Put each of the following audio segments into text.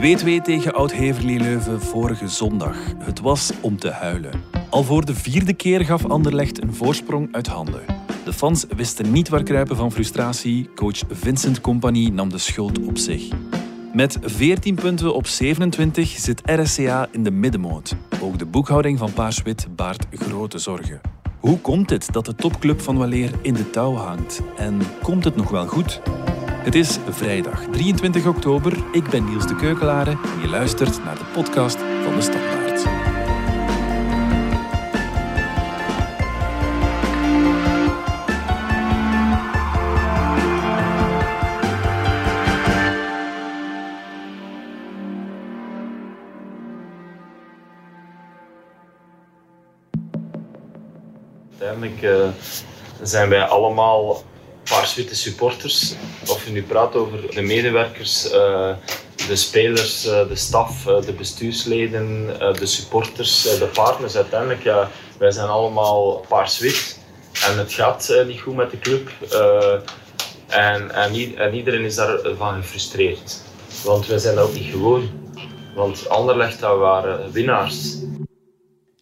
2-2 tegen Oud-Heverlee Leuven vorige zondag. Het was om te huilen. Al voor de vierde keer gaf Anderlecht een voorsprong uit handen. De fans wisten niet waar kruipen van frustratie. Coach Vincent Company nam de schuld op zich. Met 14 punten op 27 zit RSCA in de middenmoot. Ook de boekhouding van Paars-Wit baart grote zorgen. Hoe komt het dat de topclub van Waleer in de touw hangt? En komt het nog wel goed? Het is vrijdag 23 oktober. Ik ben Niels de Keukelare en je luistert naar de podcast van de Standaard. Uiteindelijk uh, zijn wij allemaal paarswitte supporters. Of je nu praat over de medewerkers, uh, de spelers, uh, de staf, de bestuursleden, de supporters, de partners. Uiteindelijk, ja, wij zijn allemaal paarswit. En het gaat niet goed met de club. en, en, en iedereen is daarvan gefrustreerd. Want wij zijn dat ook niet gewoon. Want Anderlecht, dat waren winnaars.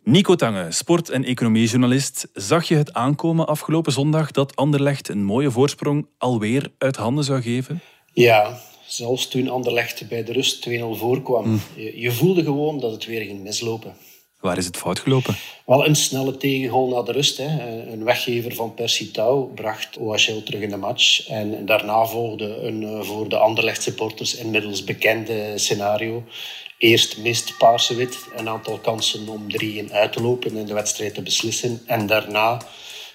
Nico Tange, sport- en economiejournalist. Zag je het aankomen afgelopen zondag dat Anderlecht een mooie voorsprong alweer uit handen zou geven? Ja, zelfs toen Anderlecht bij de rust 2-0 voorkwam. Mm. Je, je, voelde gewoon dat het weer ging mislopen. Waar is het fout gelopen? Wel een snelle tegengoal na de rust. Hè. Een weggever van Percy Tau bracht OHL terug in de match. En daarna volgde een eh, voor de Anderlecht supporters inmiddels bekende scenario. Eerst mist Paarse-Wit een aantal kansen om 3-1 uit te lopen en de wedstrijd te beslissen. En daarna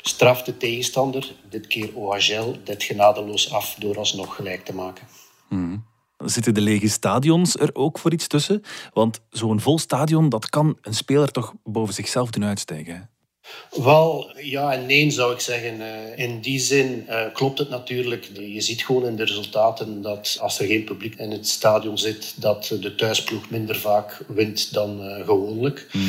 straft de tegenstander, dit keer OHL, dit genadeloos af door alsnog gelijk te maken. Hmm. Zitten de lege stadions er ook voor iets tussen? Want zo'n vol stadion, dat kan een speler toch boven zichzelf doen uitstijgen? Wel, ja en nee zou ik zeggen. Eh, in die zin uh, klopt het natuurlijk. Je ziet gewoon in de resultaten dat als er geen publiek in het stadion zit, dat de thuisploeg minder vaak wint dan uh, gewoonlijk. Mhm.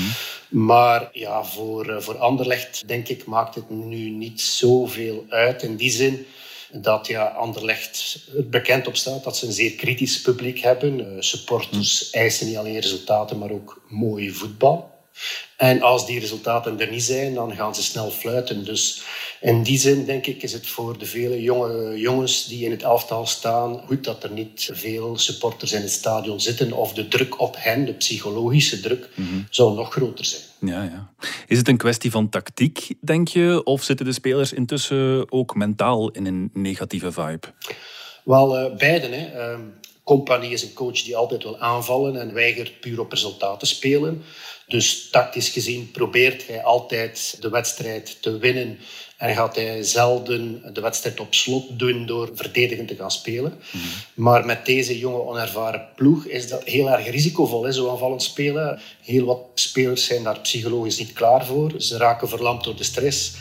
Maar ja, voor, voor Anderlecht denk ik maakt het nu niet zoveel uit. In die zin dat ja, Anderlecht er bekend op staat dat ze een zeer kritisch publiek hebben. supporters mhm. eisen niet alleen resultaten, maar ook mooie voetbal. En als die resultaten er niet zijn, dan gaan ze snel fluiten. Dus in die zin denk ik is het voor de vele jonge jongens die in het elftal staan goed dat er niet veel supporters in het stadion zitten of de druk op hen, de psychologische druk, mhm. zou nog groter zijn. Ja, ja. Is het een kwestie van tactiek, denk je, of zitten de spelers intussen ook mentaal in een negatieve vibe? Wel, uh, beiden. Hè. Uh, Compagnie is een coach die altijd wil aanvallen en weigert puur op resultaten te spelen. Dus tactisch gezien probeert hij altijd de wedstrijd te winnen. En gaat hij zelden de wedstrijd op slot doen door verdedigend te gaan spelen. Mhm. Maar met deze jonge, onervaren ploeg is dat heel erg risicovol, hè, zo aanvallend spelen. Heel wat spelers zijn daar psychologisch niet klaar voor. Ze raken verlamd door de stress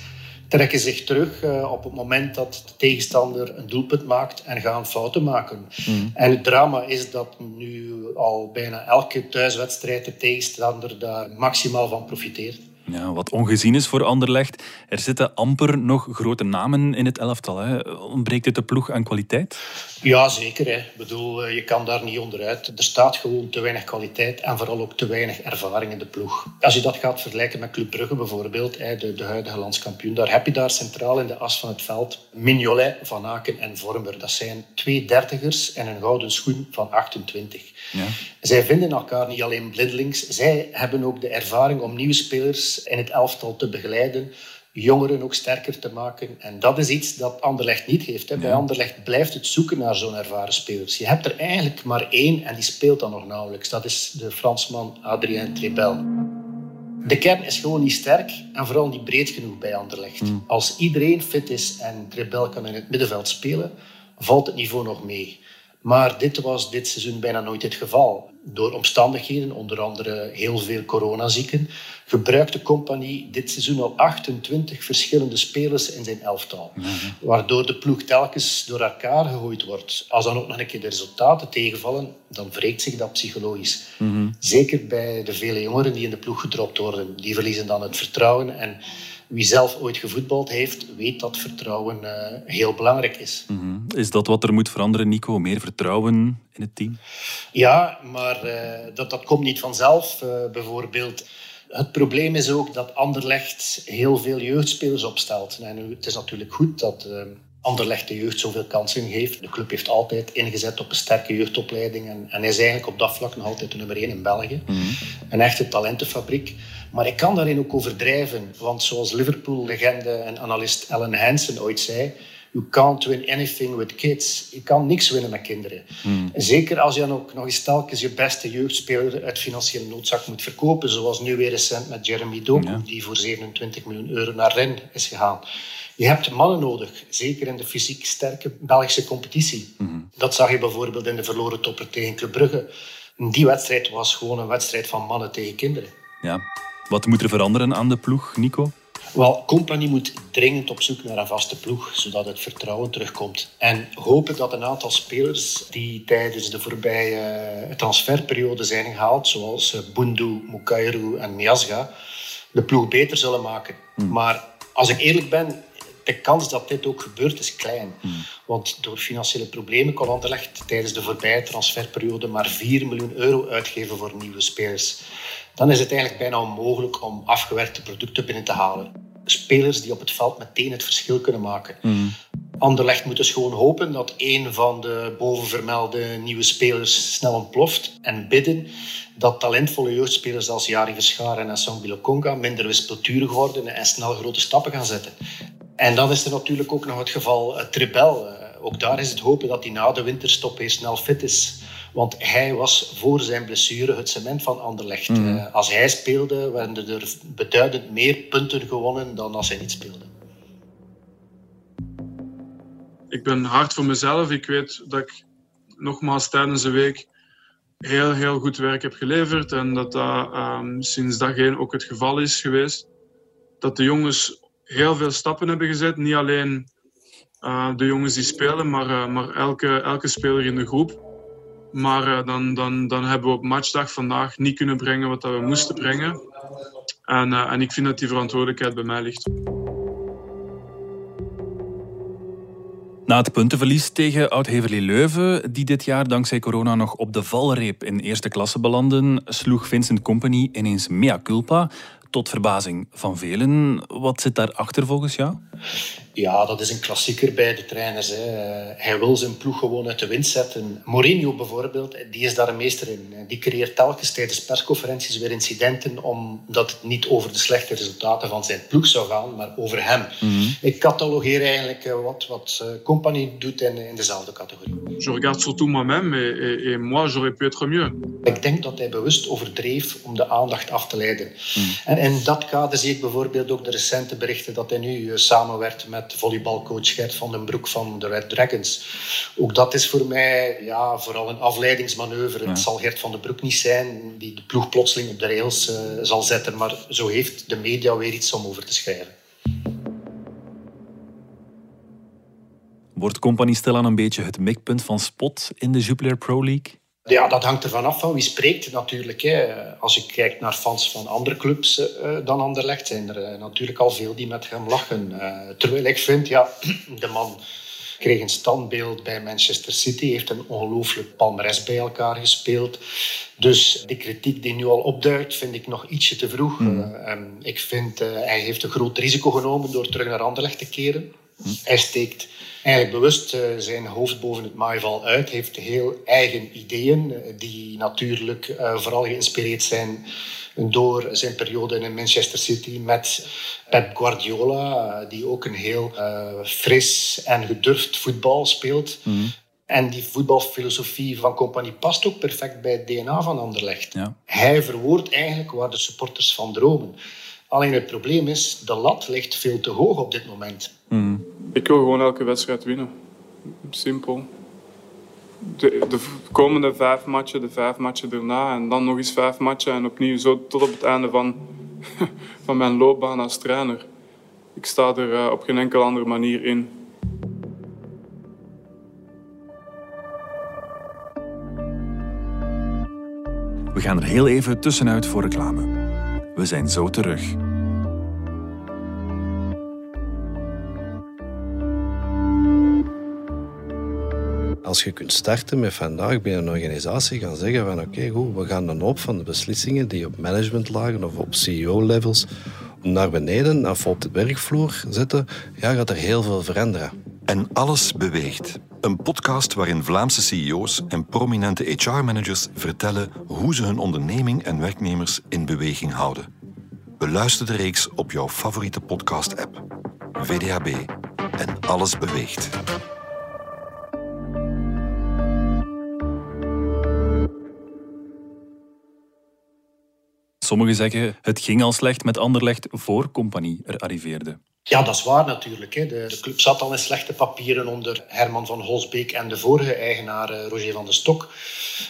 trekken zich terug uh, op het moment dat de tegenstander een doelpunt maakt en gaan fouten maken. Mm. En het drama is dat nu al bijna elke thuiswedstrijd de tegenstander daar maximaal van profiteert. Ja, wat ongezien is voor Anderlecht. Er zitten amper nog grote namen in het elftal. Hè. Ontbreekt het de ploeg aan kwaliteit? Ja, zeker. Hè. Ik bedoel, eh, je kan daar niet onderuit. Er staat gewoon te weinig kwaliteit en vooral ook te weinig ervaring in de ploeg. Als je dat gaat vergelijken met Club Brugge bijvoorbeeld, de, de huidige landskampioen, daar heb je daar centraal in de as van het veld Mignolet, Van Aken en Vormer. Dat zijn twee dertigers en een gouden schoen van 28. Ja. Zij vinden elkaar niet alleen blindelings, zij hebben ook de ervaring om nieuwe spelers in het elftal te begeleiden, jongeren ook sterker te maken. En dat is iets dat Anderlecht niet heeft. Hè. Bij Anderlecht blijft het zoeken naar zo'n ervaren spelers. Je hebt er eigenlijk maar één en die speelt dan nog nauwelijks. Dat is de Fransman Adrien Trebel. De kern is gewoon niet sterk en vooral niet breed genoeg bij Anderlecht. Hmm. Als iedereen fit is en Trebel kan in het middenveld spelen, valt het niveau nog mee. Maar dit was dit seizoen bijna nooit het geval. Door omstandigheden, onder andere heel veel coronazieken, gebruikt de compagnie dit seizoen al 28 verschillende spelers in zijn elftal. Mhm. Waardoor de ploeg telkens door elkaar gegooid wordt. Als dan ook nog een keer de resultaten tegenvallen, dan wreekt zich dat psychologisch. Mhm. Zeker bij de vele jongeren die in de ploeg gedropt worden. Die verliezen dan het vertrouwen en wie zelf ooit gevoetbald heeft, weet dat vertrouwen uh, heel belangrijk is. Mhm. Is dat wat er moet veranderen, Nico? Meer vertrouwen in het team? Ja, maar uh, dat, dat komt niet vanzelf. Uh, bijvoorbeeld, het probleem is ook dat Anderlecht heel veel jeugdspelers opstelt. En het is natuurlijk goed dat Anderlecht de jeugd zoveel kansen geeft. De club heeft altijd ingezet op een sterke jeugdopleiding en, en is eigenlijk op dat vlak nog altijd de nummer één in België. Mhm. Een echte talentenfabriek. Maar ik kan daarin ook overdrijven, want zoals Liverpool-legende en analist Ellen Hansen ooit zei, You can't win anything with kids. Je kan niks winnen met kinderen. Hmm. Zeker als je dan ook nog eens telkens je beste jeugdspeler uit financiële noodzak moet verkopen. Zoals nu weer recent met Jeremy Doku, die voor 27 miljoen euro naar Rennes is gegaan. Je hebt mannen nodig, zeker in de fysiek sterke Belgische competitie. Hmm. Dat zag je bijvoorbeeld in de verloren topper tegen Club Brugge. Die wedstrijd was gewoon een wedstrijd van mannen tegen kinderen. Ja. Wat moet er veranderen aan de ploeg, Nico? Wel, Company moet dringend op zoek naar een vaste ploeg, zodat het vertrouwen terugkomt. En hopen dat een aantal spelers die tijdens de voorbije eh, transferperiode zijn gehaald, zoals eh, Bundu, Mukairu en Miasga, de ploeg beter zullen maken. Hmm. Maar als ik eerlijk ben, de kans dat dit ook gebeurt is klein. Hmm. Want door financiële problemen kon Anderlecht tijdens de voorbije transferperiode maar 4 miljoen euro uitgeven voor nieuwe spelers dan is het eigenlijk bijna onmogelijk om afgewerkte producten binnen te halen. Spelers die op het veld meteen het verschil kunnen maken. Mm. Anderlecht moet dus gewoon hopen dat een van de bovenvermelde nieuwe spelers snel ontploft en bidden dat talentvolle jeugdspelers als Jari Verscharen en Sambilo Konga minder wispelturig worden en snel grote stappen gaan zetten. En dan is er natuurlijk ook nog het geval uh, Tribel. Uh, ook daar is het hopen dat hij na de winterstop weer snel fit is. Want hij was voor zijn blessure het cement van Anderlecht. Mm. Uh, als hij speelde, werden er beduidend meer punten gewonnen dan als hij niet speelde. Ik ben hard voor mezelf. Ik weet dat ik nogmaals tijdens de week heel, heel goed werk heb geleverd. En dat dat um, sinds dag één ook het geval is geweest. Dat de jongens heel veel stappen hebben gezet. Niet alleen uh, de jongens die spelen, maar, uh, maar elke, elke speler in de groep. Maar uh, dan, dan, dan hebben we op matchdag vandaag niet kunnen brengen wat we moesten brengen. En, uh, en ik vind dat die verantwoordelijkheid bij mij ligt. Na het puntenverlies tegen Oud-Heverlee Leuven, die dit jaar dankzij corona nog op de valreep in eerste klasse belanden, sloeg Vincent Company ineens mea culpa, tot verbazing van velen. Wat zit daarachter volgens jou? Ja, dat is een klassieker bij de trainers. Hè. Hij wil zijn ploeg gewoon uit de wind zetten. Mourinho bijvoorbeeld, die is daar een meester in. Die creëert telkens tijdens persconferenties weer incidenten omdat het niet over de slechte resultaten van zijn ploeg zou gaan, maar over hem. Mhm. Ik catalogeer eigenlijk eh, wat, wat eh, Company doet in, in dezelfde categorie. Je regarde surtout moi-même et, et, et moi j'aurais pu être mieux. Ik denk dat hij bewust overdreef om de aandacht af te leiden. Mhm. En in dat kader zie ik bijvoorbeeld ook de recente berichten dat hij nu eh, samenwerkt met met volleybalcoach Gert van den Broek van de Red Dragons. Ook dat is voor mij ja, vooral een afleidingsmanoeuvre. Het zal Gert van den Broek niet zijn die de ploeg plotseling op de rails uh, zal zetten, maar zo heeft de media weer iets om over te schrijven. Wordt Company stilaan een beetje het mikpunt van spot in de Jupiler Pro League? Ja, dat hangt ervan af van wie spreekt natuurlijk. Hè. Als ik kijk naar fans van andere clubs uh, dan Anderlecht, zijn er uh, natuurlijk al veel die met hem lachen. Uh, terwijl ik vind, ja, de man kreeg een standbeeld bij Manchester City, heeft een ongelooflijk palmares bij elkaar gespeeld. Dus de kritiek die nu al opduikt, vind ik nog ietsje te vroeg. Mm. ik vind, hij heeft een groot risico genomen door terug naar Anderlecht te keren. Mm. Hij steekt eigenlijk bewust uh, zijn hoofd boven het maaival uit. heeft heel eigen ideeën, eh, die natuurlijk uh, vooral geïnspireerd zijn door zijn periode in Manchester City met Pep Guardiola, die ook een heel fris en gedurfd voetbal speelt. Mhm. En die voetbalfilosofie van Compagnie past ook perfect bij het DNA van Anderlecht. Ja. Hij verwoordt eigenlijk waar de supporters van dromen. Alleen het probleem is, de lat ligt veel te hoog op dit moment. Mm. Ik wil gewoon elke wedstrijd winnen. Simpel. De, de, komende vijf matchen, de vijf matchen erna en dan nog eens vijf matchen en opnieuw zo tot op het einde van, van mijn loopbaan als trainer. Ik sta er uh, op geen enkele andere manier in. We gaan er heel even tussenuit voor reclame. We zijn zo terug. Als je kunt starten met vandaag bij een organisatie gaan zeggen van oké, goed, we gaan dan op van de beslissingen die op managementlagen of op CEO-levels naar beneden of op de werkvloer zetten, ja, gaat er heel veel veranderen. En alles beweegt. Een podcast waarin Vlaamse CEO's en prominente HR-managers vertellen hoe ze hun onderneming en werknemers in beweging houden. Beluister de reeks op jouw favoriete podcast-app. VDHB en alles beweegt. Sommigen zeggen het ging al slecht met Anderlecht voor Compagnie er arriveerde. Ja, dat is waar natuurlijk. De, de, club zat al in slechte papieren onder Herman van Holsbeek en de vorige eigenaar eh, Roger van de Stok.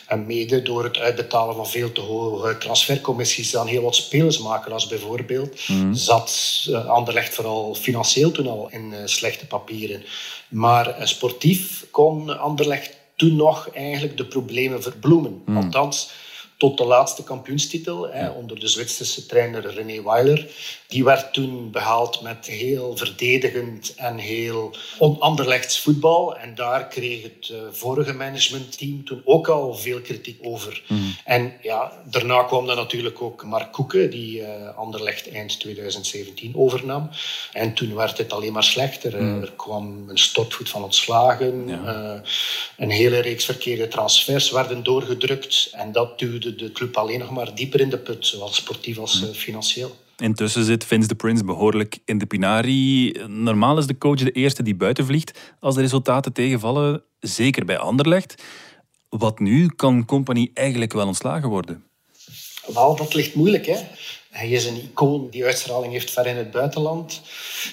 En mede door het uitbetalen van veel te hoge transfercommissies aan heel wat spelersmakelaars bijvoorbeeld, mm. zat uh, Anderlecht vooral financieel toen al in eh, slechte papieren. Maar sportief kon Anderlecht toen nog eigenlijk de problemen verbloemen. Mm. Althans, tot de laatste kampioenstitel hè, onder de Zwitserse trainer René Weiler. Die werd toen behaald met heel verdedigend en heel onanderlegds voetbal. En daar kreeg het uh, vorige managementteam toen ook al veel kritiek over. Mhm. En ja, daarna kwam dan natuurlijk ook Mark Koeken, die uh, Anderlecht eind 2017 overnam. En toen werd het alleen maar slechter. Mhm. Er kwam een stortvoet van ontslagen. Uh, een hele reeks verkeerde transfers werden doorgedrukt. En dat duwde de club alleen nog maar dieper in de put, zowel sportief als mhm. financieel. Intussen zit Vince de Prince behoorlijk in de pinari. Normaal is de coach de eerste die buiten vliegt als de resultaten tegenvallen, zeker bij Anderlecht. Wat nu kan Company eigenlijk wel ontslagen worden? Wel, dat ligt moeilijk. Hè? Hij is een icoon die uitstraling heeft ver in het buitenland.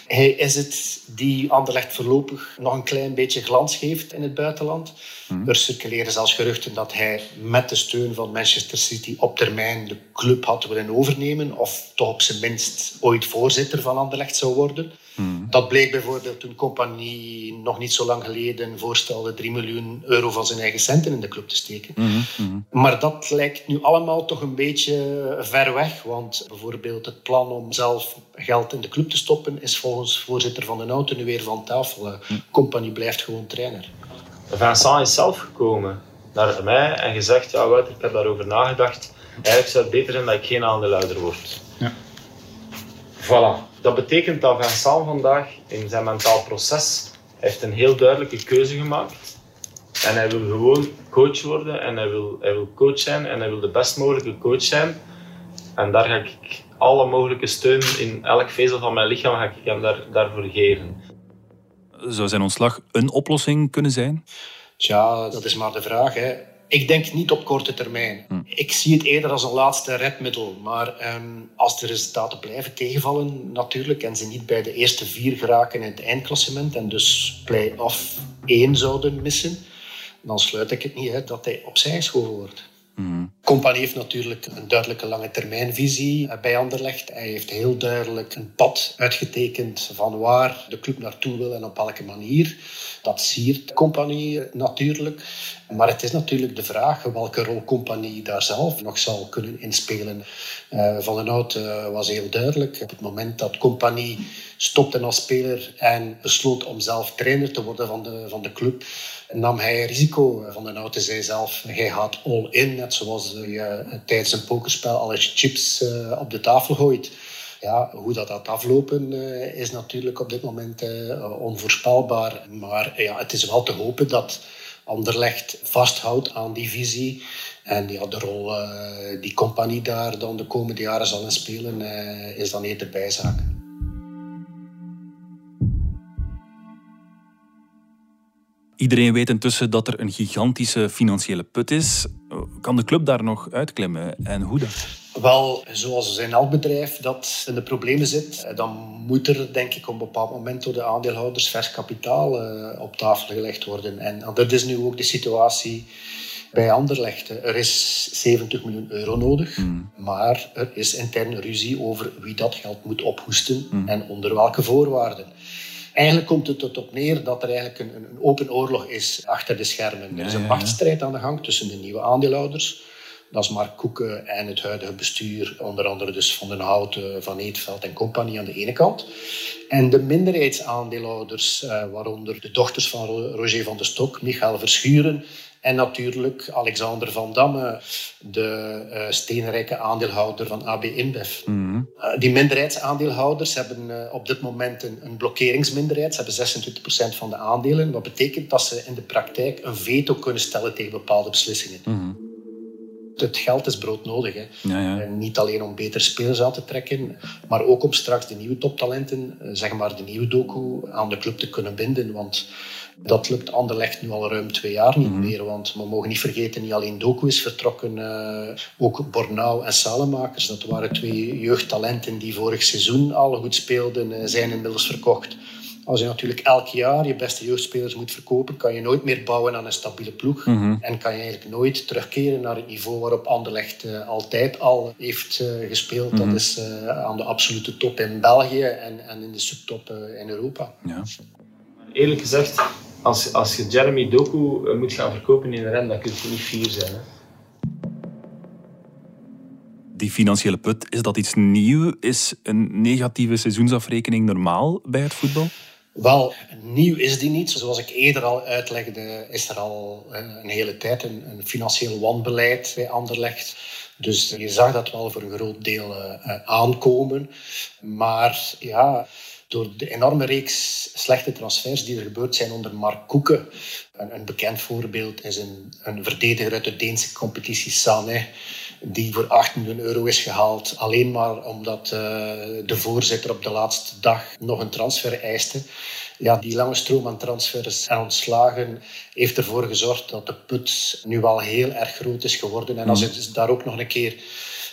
Hij is het die Anderlecht voorlopig nog een klein beetje glans geeft in het buitenland. Hmm. Er circuleren zelfs geruchten dat hij met de steun van Manchester City op termijn de club had willen overnemen. Of toch op zijn minst ooit voorzitter van Anderlecht zou worden. Hmm. Dat bleek bijvoorbeeld toen Compagnie nog niet zo lang geleden voorstelde 3 miljoen euro van zijn eigen centen in de club te steken. Hmm, hmm. Maar dat lijkt nu allemaal toch een beetje ver weg. Want bijvoorbeeld het plan om zelf geld in de club te stoppen is volgens voorzitter van de Nouten nu weer van tafel. Compagnie blijft gewoon trainer. Vincent is zelf gekomen naar mij en gezegd, ja Wouter, ik heb daarover nagedacht. Eigenlijk zou het beter zijn dat ik geen aandeelhouder word. Ja. Voilà. Dat betekent dat Vincent vandaag in zijn mentaal proces heeft een heel duidelijke keuze gemaakt. En hij wil gewoon coach worden en hij wil, hij wil coach zijn en hij wil de best mogelijke coach zijn. En daar ga ik alle mogelijke steun in elk vezel van mijn lichaam ga ik hem daar, daarvoor geven. Zou zijn ontslag een oplossing kunnen zijn? Tja, dat is maar de vraag. Hè. Ik denk niet op korte termijn. Hm. Ik zie het eerder als een laatste redmiddel. Maar um, als de resultaten blijven tegenvallen, natuurlijk, en ze niet bij de eerste vier geraken in het eindklassement en dus play-off één zouden missen, dan sluit ik het niet uit dat hij opzij geschoven wordt. Mm. Compagnie heeft natuurlijk een duidelijke lange termijnvisie eh, bij Anderlecht. Hij heeft heel duidelijk een pad uitgetekend van waar de club naartoe wil en op welke manier. Dat siert Compagnie natuurlijk. Maar het is natuurlijk de vraag welke rol Compagnie daar zelf nog zal kunnen inspelen. Uh, van den Hout was heel duidelijk. Op het moment dat Compagnie stopte als speler en besloot om zelf trainer te worden van de, van de club, nam hij risico. Van den Hout zei zelf, hij gaat all in, net zoals je tijdens een pokerspel alle chips uh, op de tafel gooit. Ja, hoe dat gaat aflopen uh, is natuurlijk op dit moment onvoorspelbaar. Maar ja, het is wel te hopen dat Anderlecht vasthoudt aan die visie. En ja, de rol die compagnie daar dan de komende jaren zal in spelen, is dan eerder bijzaak. Iedereen weet intussen dat er een gigantische financiële put is. Kan de club daar nog uitklimmen en hoe dan? Wel, zoals in elk bedrijf dat in de problemen zit, eh, dan moet er denk ik op een bepaald moment door de aandeelhouders vers kapitaal uh, op tafel gelegd worden. En dat is nu ook de situatie bij Anderlecht. Er is 70 miljoen euro nodig, hmm. maar er is interne ruzie over wie dat geld moet ophoesten hmm. en onder welke voorwaarden. Eigenlijk komt het erop neer dat er eigenlijk een, een open oorlog is achter de schermen. er is een machtsstrijd aan de gang tussen de nieuwe aandeelhouders, Dat is Mark Koeken en het huidige bestuur, onder andere dus Van den Houten, Van Eetveld en compagnie aan de ene kant. En de minderheidsaandeelhouders, waaronder de dochters van Roger van de Stok, Michael Verschuren en natuurlijk Alexander van Damme, de uh, steenrijke aandeelhouder van AB InBev. Mhm. Eh, die minderheidsaandeelhouders hebben uh, op dit moment een, een blokkeringsminderheid. Ze hebben 26% van de aandelen. Wat betekent dat ze in de praktijk een veto kunnen stellen tegen bepaalde beslissingen. Mhm. Het geld is broodnodig. Hè. Ja, ja. En niet alleen om betere spelers aan te trekken, maar ook om straks de nieuwe toptalenten, zeg maar de nieuwe doku, aan de club te kunnen binden. Want dat lukt Anderlecht nu al ruim twee jaar niet mhm. meer. Want we mogen niet vergeten, niet alleen Doku is vertrokken, uh, ook Bornau en Salemakers. Dat waren twee jeugdtalenten die vorig seizoen al goed speelden, uh, zijn inmiddels verkocht. Als je natuurlijk elk jaar je beste jeugdspelers moet verkopen, kan je nooit meer bouwen aan een stabiele ploeg. Mhm. En kan je eigenlijk nooit terugkeren naar het niveau waarop Anderlecht uh, altijd al heeft gespeeld. Dat mhm. is aan de absolute top in België en, en in de subtop in Europa. Ja. Eerlijk gezegd, als, als je Jeremy Doku eh, moet gaan verkopen in een ren, dan kun je niet vier zijn. Hè? Die financiële put, is dat iets nieuw? Is een negatieve seizoensafrekening normaal bij het voetbal? Wel, nieuw is die niet. Zoals ik eerder al uitlegde, is er al een hele tijd een, een financieel wanbeleid bij Anderlecht. Dus je zag dat wel voor een groot deel uh, aankomen. Maar ja, door de enorme reeks slechte transfers die er gebeurd zijn onder Mark Koeken. Een, een bekend voorbeeld is een, een verdediger uit de Deense competitie, Sané, die voor 8 miljoen euro is gehaald. Alleen maar omdat uh, de voorzitter op de laatste dag nog een transfer eiste. Ja, die lange stroom aan transfers en ontslagen heeft ervoor gezorgd dat de put nu wel heel erg groot is geworden. En als je dus daar ook nog een keer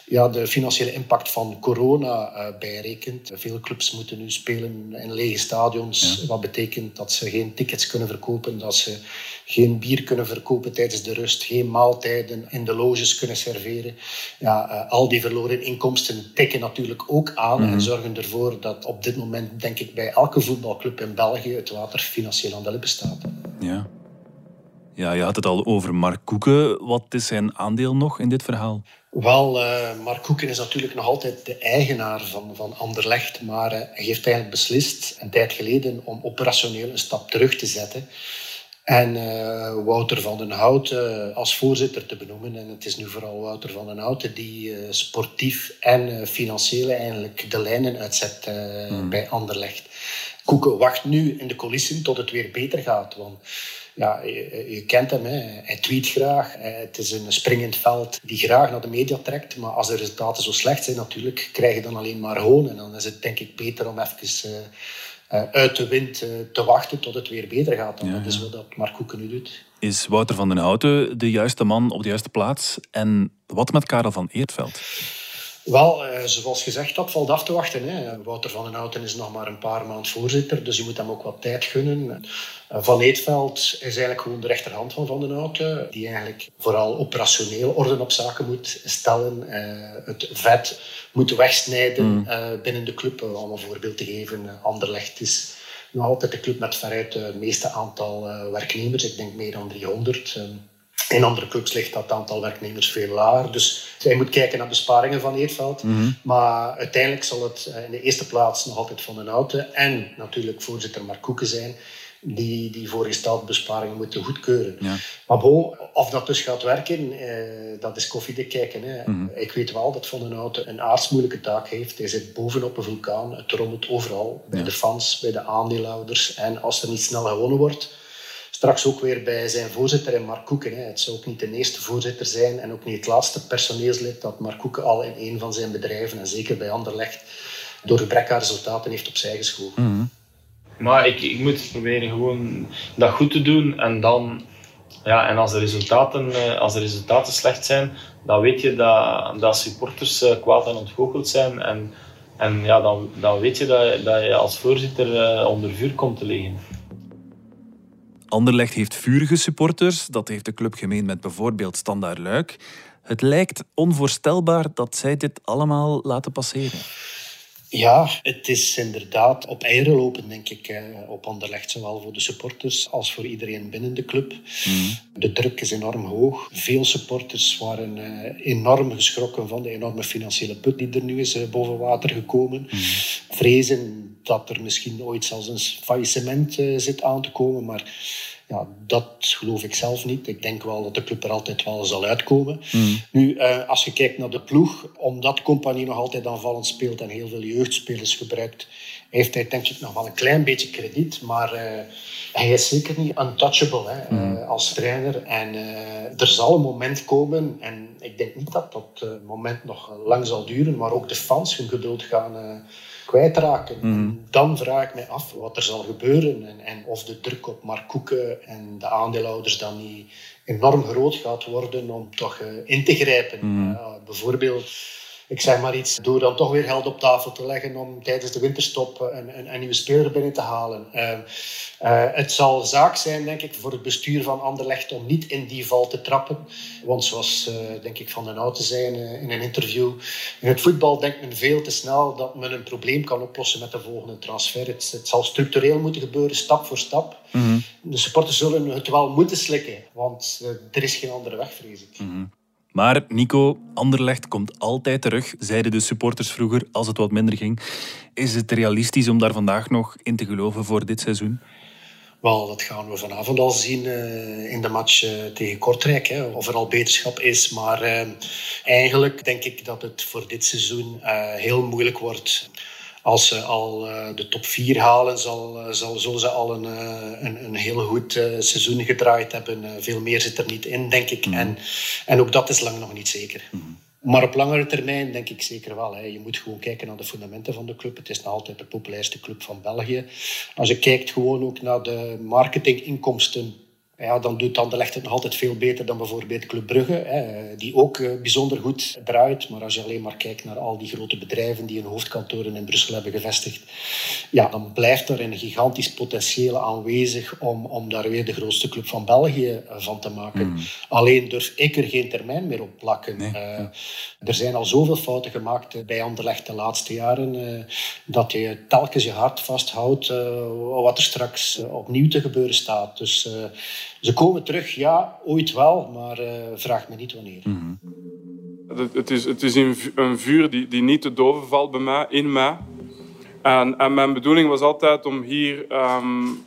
ja, de financiële impact van corona uh, bijrekent. Veel clubs moeten nu spelen in lege stadions, wat betekent dat ze geen tickets kunnen verkopen, dat ze geen bier kunnen verkopen tijdens de rust, geen maaltijden in de loges kunnen serveren. Ja, uh, al die verloren inkomsten tikken natuurlijk ook aan en mhm. zorgen ervoor dat op dit moment, denk ik, bij elke voetbalclub in België het water financieel aan de lippen staat. Ja. Ja, je had het al over Mark Koeken. Wat is zijn aandeel nog in dit verhaal? Wel, uh, Mark Koeken is natuurlijk nog altijd de eigenaar van, van Anderlecht, maar uh, hij heeft eigenlijk beslist een tijd geleden om operationeel een stap terug te zetten en uh, Wouter van den Houten als voorzitter te benoemen. En het is nu vooral Wouter van den Houten die sportief en financieel eigenlijk de lijnen uitzet hmm. bij Anderlecht. Koeken wacht nu in de coulissen tot het weer beter gaat, want ja, je, kent hem, hè. hij tweet graag. Het is een springend veld die graag naar de media trekt. Maar als de resultaten zo slecht zijn, natuurlijk, krijg je dan alleen maar hoon. En dan is het denk ik beter om even uh, uit de wind uh, te wachten tot het weer beter gaat. Dan. Dat is wat Mark Koeken nu doet. Is Wouter van den Houten de juiste man op de juiste plaats? En wat met Karel van Eertveld? Wel, eh, zoals gezegd, dat valt af te wachten. Hè. Wouter van den Houten is nog maar een paar maanden voorzitter, dus je moet hem ook wat tijd gunnen. Eh, van Eetveld is eigenlijk gewoon de rechterhand van Van den Houten, die eigenlijk vooral operationeel orde op zaken moet stellen. Eh, het vet moet wegsnijden mm. binnen de club. Om een voorbeeld te geven, Anderlecht is nog altijd de club met veruit het meeste aantal werknemers. Ik denk meer dan 300. In andere clubs ligt dat aantal werknemers veel lager. Dus zij moet kijken naar besparingen van Eerveld. Mhm. Maar uiteindelijk zal het in de eerste plaats nog altijd Van den Houten en natuurlijk voorzitter Mark Koeken zijn die die voorgestelde besparingen moeten goedkeuren. Ja. Maar bon, of dat dus gaat werken, eh, dat is koffiedik kijken. Hè. Mhm. Ik weet wel dat Van den Houten een aardsmoeilijke taak heeft. Hij zit bovenop een vulkaan, het rommelt overal. Bij de fans, bij de aandeelhouders. En als er niet snel gewonnen wordt straks ook weer bij zijn voorzitter en Mark Koeken. Het zou ook niet de eerste voorzitter zijn en ook niet het laatste personeelslid dat Mark Koeken al in een van zijn bedrijven, en zeker bij Anderlecht, door gebrek aan resultaten heeft opzij geschoven. Mhm. Maar ik, ik moet proberen gewoon dat goed te doen en dan... Ja, en als de, resultaten, eh, als de resultaten slecht zijn, dan weet je dat, dat supporters eh, kwaad en ontgoocheld zijn. En, en ja, dan, dan weet je dat, dat je als voorzitter eh, onder vuur komt te liggen. Anderlecht heeft vurige supporters. Dat heeft de club gemeen met bijvoorbeeld Standaard Luik. Het lijkt onvoorstelbaar dat zij dit allemaal laten passeren. Ja, het is inderdaad op eieren lopen, denk ik, eh, op Anderlecht. Zowel voor de supporters als voor iedereen binnen de club. Mhm. De druk is enorm hoog. Veel supporters waren eh, enorm geschrokken van de enorme financiële put die er nu is eh, boven water gekomen. Mhm. Vrezen dat er misschien ooit zelfs een faillissement zit aan te komen. Maar ja, dat geloof ik zelf niet. Ik denk wel dat de club er altijd wel zal uitkomen. Hmm. Nu, uh, als je kijkt naar de ploeg, omdat Compagnie nog altijd aanvallend speelt en heel veel jeugdspelers gebruikt, heeft hij denk ik nog wel een klein beetje krediet. Maar uh, hij is zeker niet untouchable hè, hmm. uh, als trainer. En er zal een moment komen, en ik denk niet dat dat moment nog lang zal duren, maar ook de fans hun geduld gaan kwijtraken. Mhm. Dan vraag ik me af wat er zal gebeuren en, en of de druk op Mark Koeken en de aandeelhouders dan niet enorm groot gaat worden om toch uh, in te grijpen. Mhm. bijvoorbeeld ik zeg maar iets, door dan toch weer geld op tafel te leggen om tijdens de winterstop een, een, een nieuwe speler binnen te halen. Uh, uh, het zal zaak zijn, denk ik, voor het bestuur van Anderlecht om niet in die val te trappen. Want zoals, uh, denk ik, Van den Houten zei in een interview, in het voetbal denkt men veel te snel dat men een probleem kan oplossen met de volgende transfer. Het, het zal structureel moeten gebeuren, stap voor stap. Mm De supporters zullen het wel moeten slikken, want er is geen andere weg, vrees ik. Mm maar Nico, Anderlecht komt altijd terug, zeiden de supporters vroeger als het wat minder ging. Is het realistisch om daar vandaag nog in te geloven voor dit seizoen? Wel, dat gaan we vanavond al zien uh, in de match uh, tegen Kortrijk. Hè, of er al beterschap is. Maar uh, eigenlijk denk ik dat het voor dit seizoen heel moeilijk wordt als ze al uh, de top 4 halen, zal, uh, zal, zullen ze al een, uh, een, een, heel goed seizoen gedraaid hebben. veel meer zit er niet in, denk ik. Mm. En, en ook dat is lang nog niet zeker. Mm. Maar op langere termijn denk ik zeker wel. Hè. Je moet gewoon kijken naar de fundamenten van de club. Het is nog altijd de populairste club van België. Als je kijkt gewoon ook naar de marketinginkomsten ja, dan doet Anderlecht het nog altijd veel beter dan bijvoorbeeld Club Brugge, hè, die ook uh, bijzonder goed draait. Maar als je alleen maar kijkt naar al die grote bedrijven die hun hoofdkantoren in Brussel hebben gevestigd, ja, dan blijft er een gigantisch potentieel aanwezig om, om daar weer de grootste club van België eh, van te maken. Hmm. Alleen durf ik er geen termijn meer op plakken. Uh, er zijn al zoveel fouten gemaakt bij Anderlecht de laatste jaren, uh, dat je telkens je hart vasthoudt wat er straks opnieuw te gebeuren staat. Dus ze komen terug, ja, ooit wel, maar uh, vraag me niet wanneer. Mm het, is, het is een vuur die, die niet te doven valt bij mij, in mij. En, en mijn bedoeling was altijd om hier um,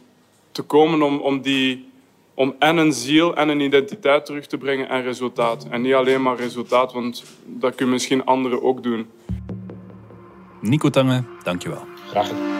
te komen om, om, die, om en een ziel en een identiteit terug te brengen en resultaat. En niet alleen maar resultaat, want dat kunnen misschien anderen ook doen. Nico Tange, dankjewel. Graag gedaan.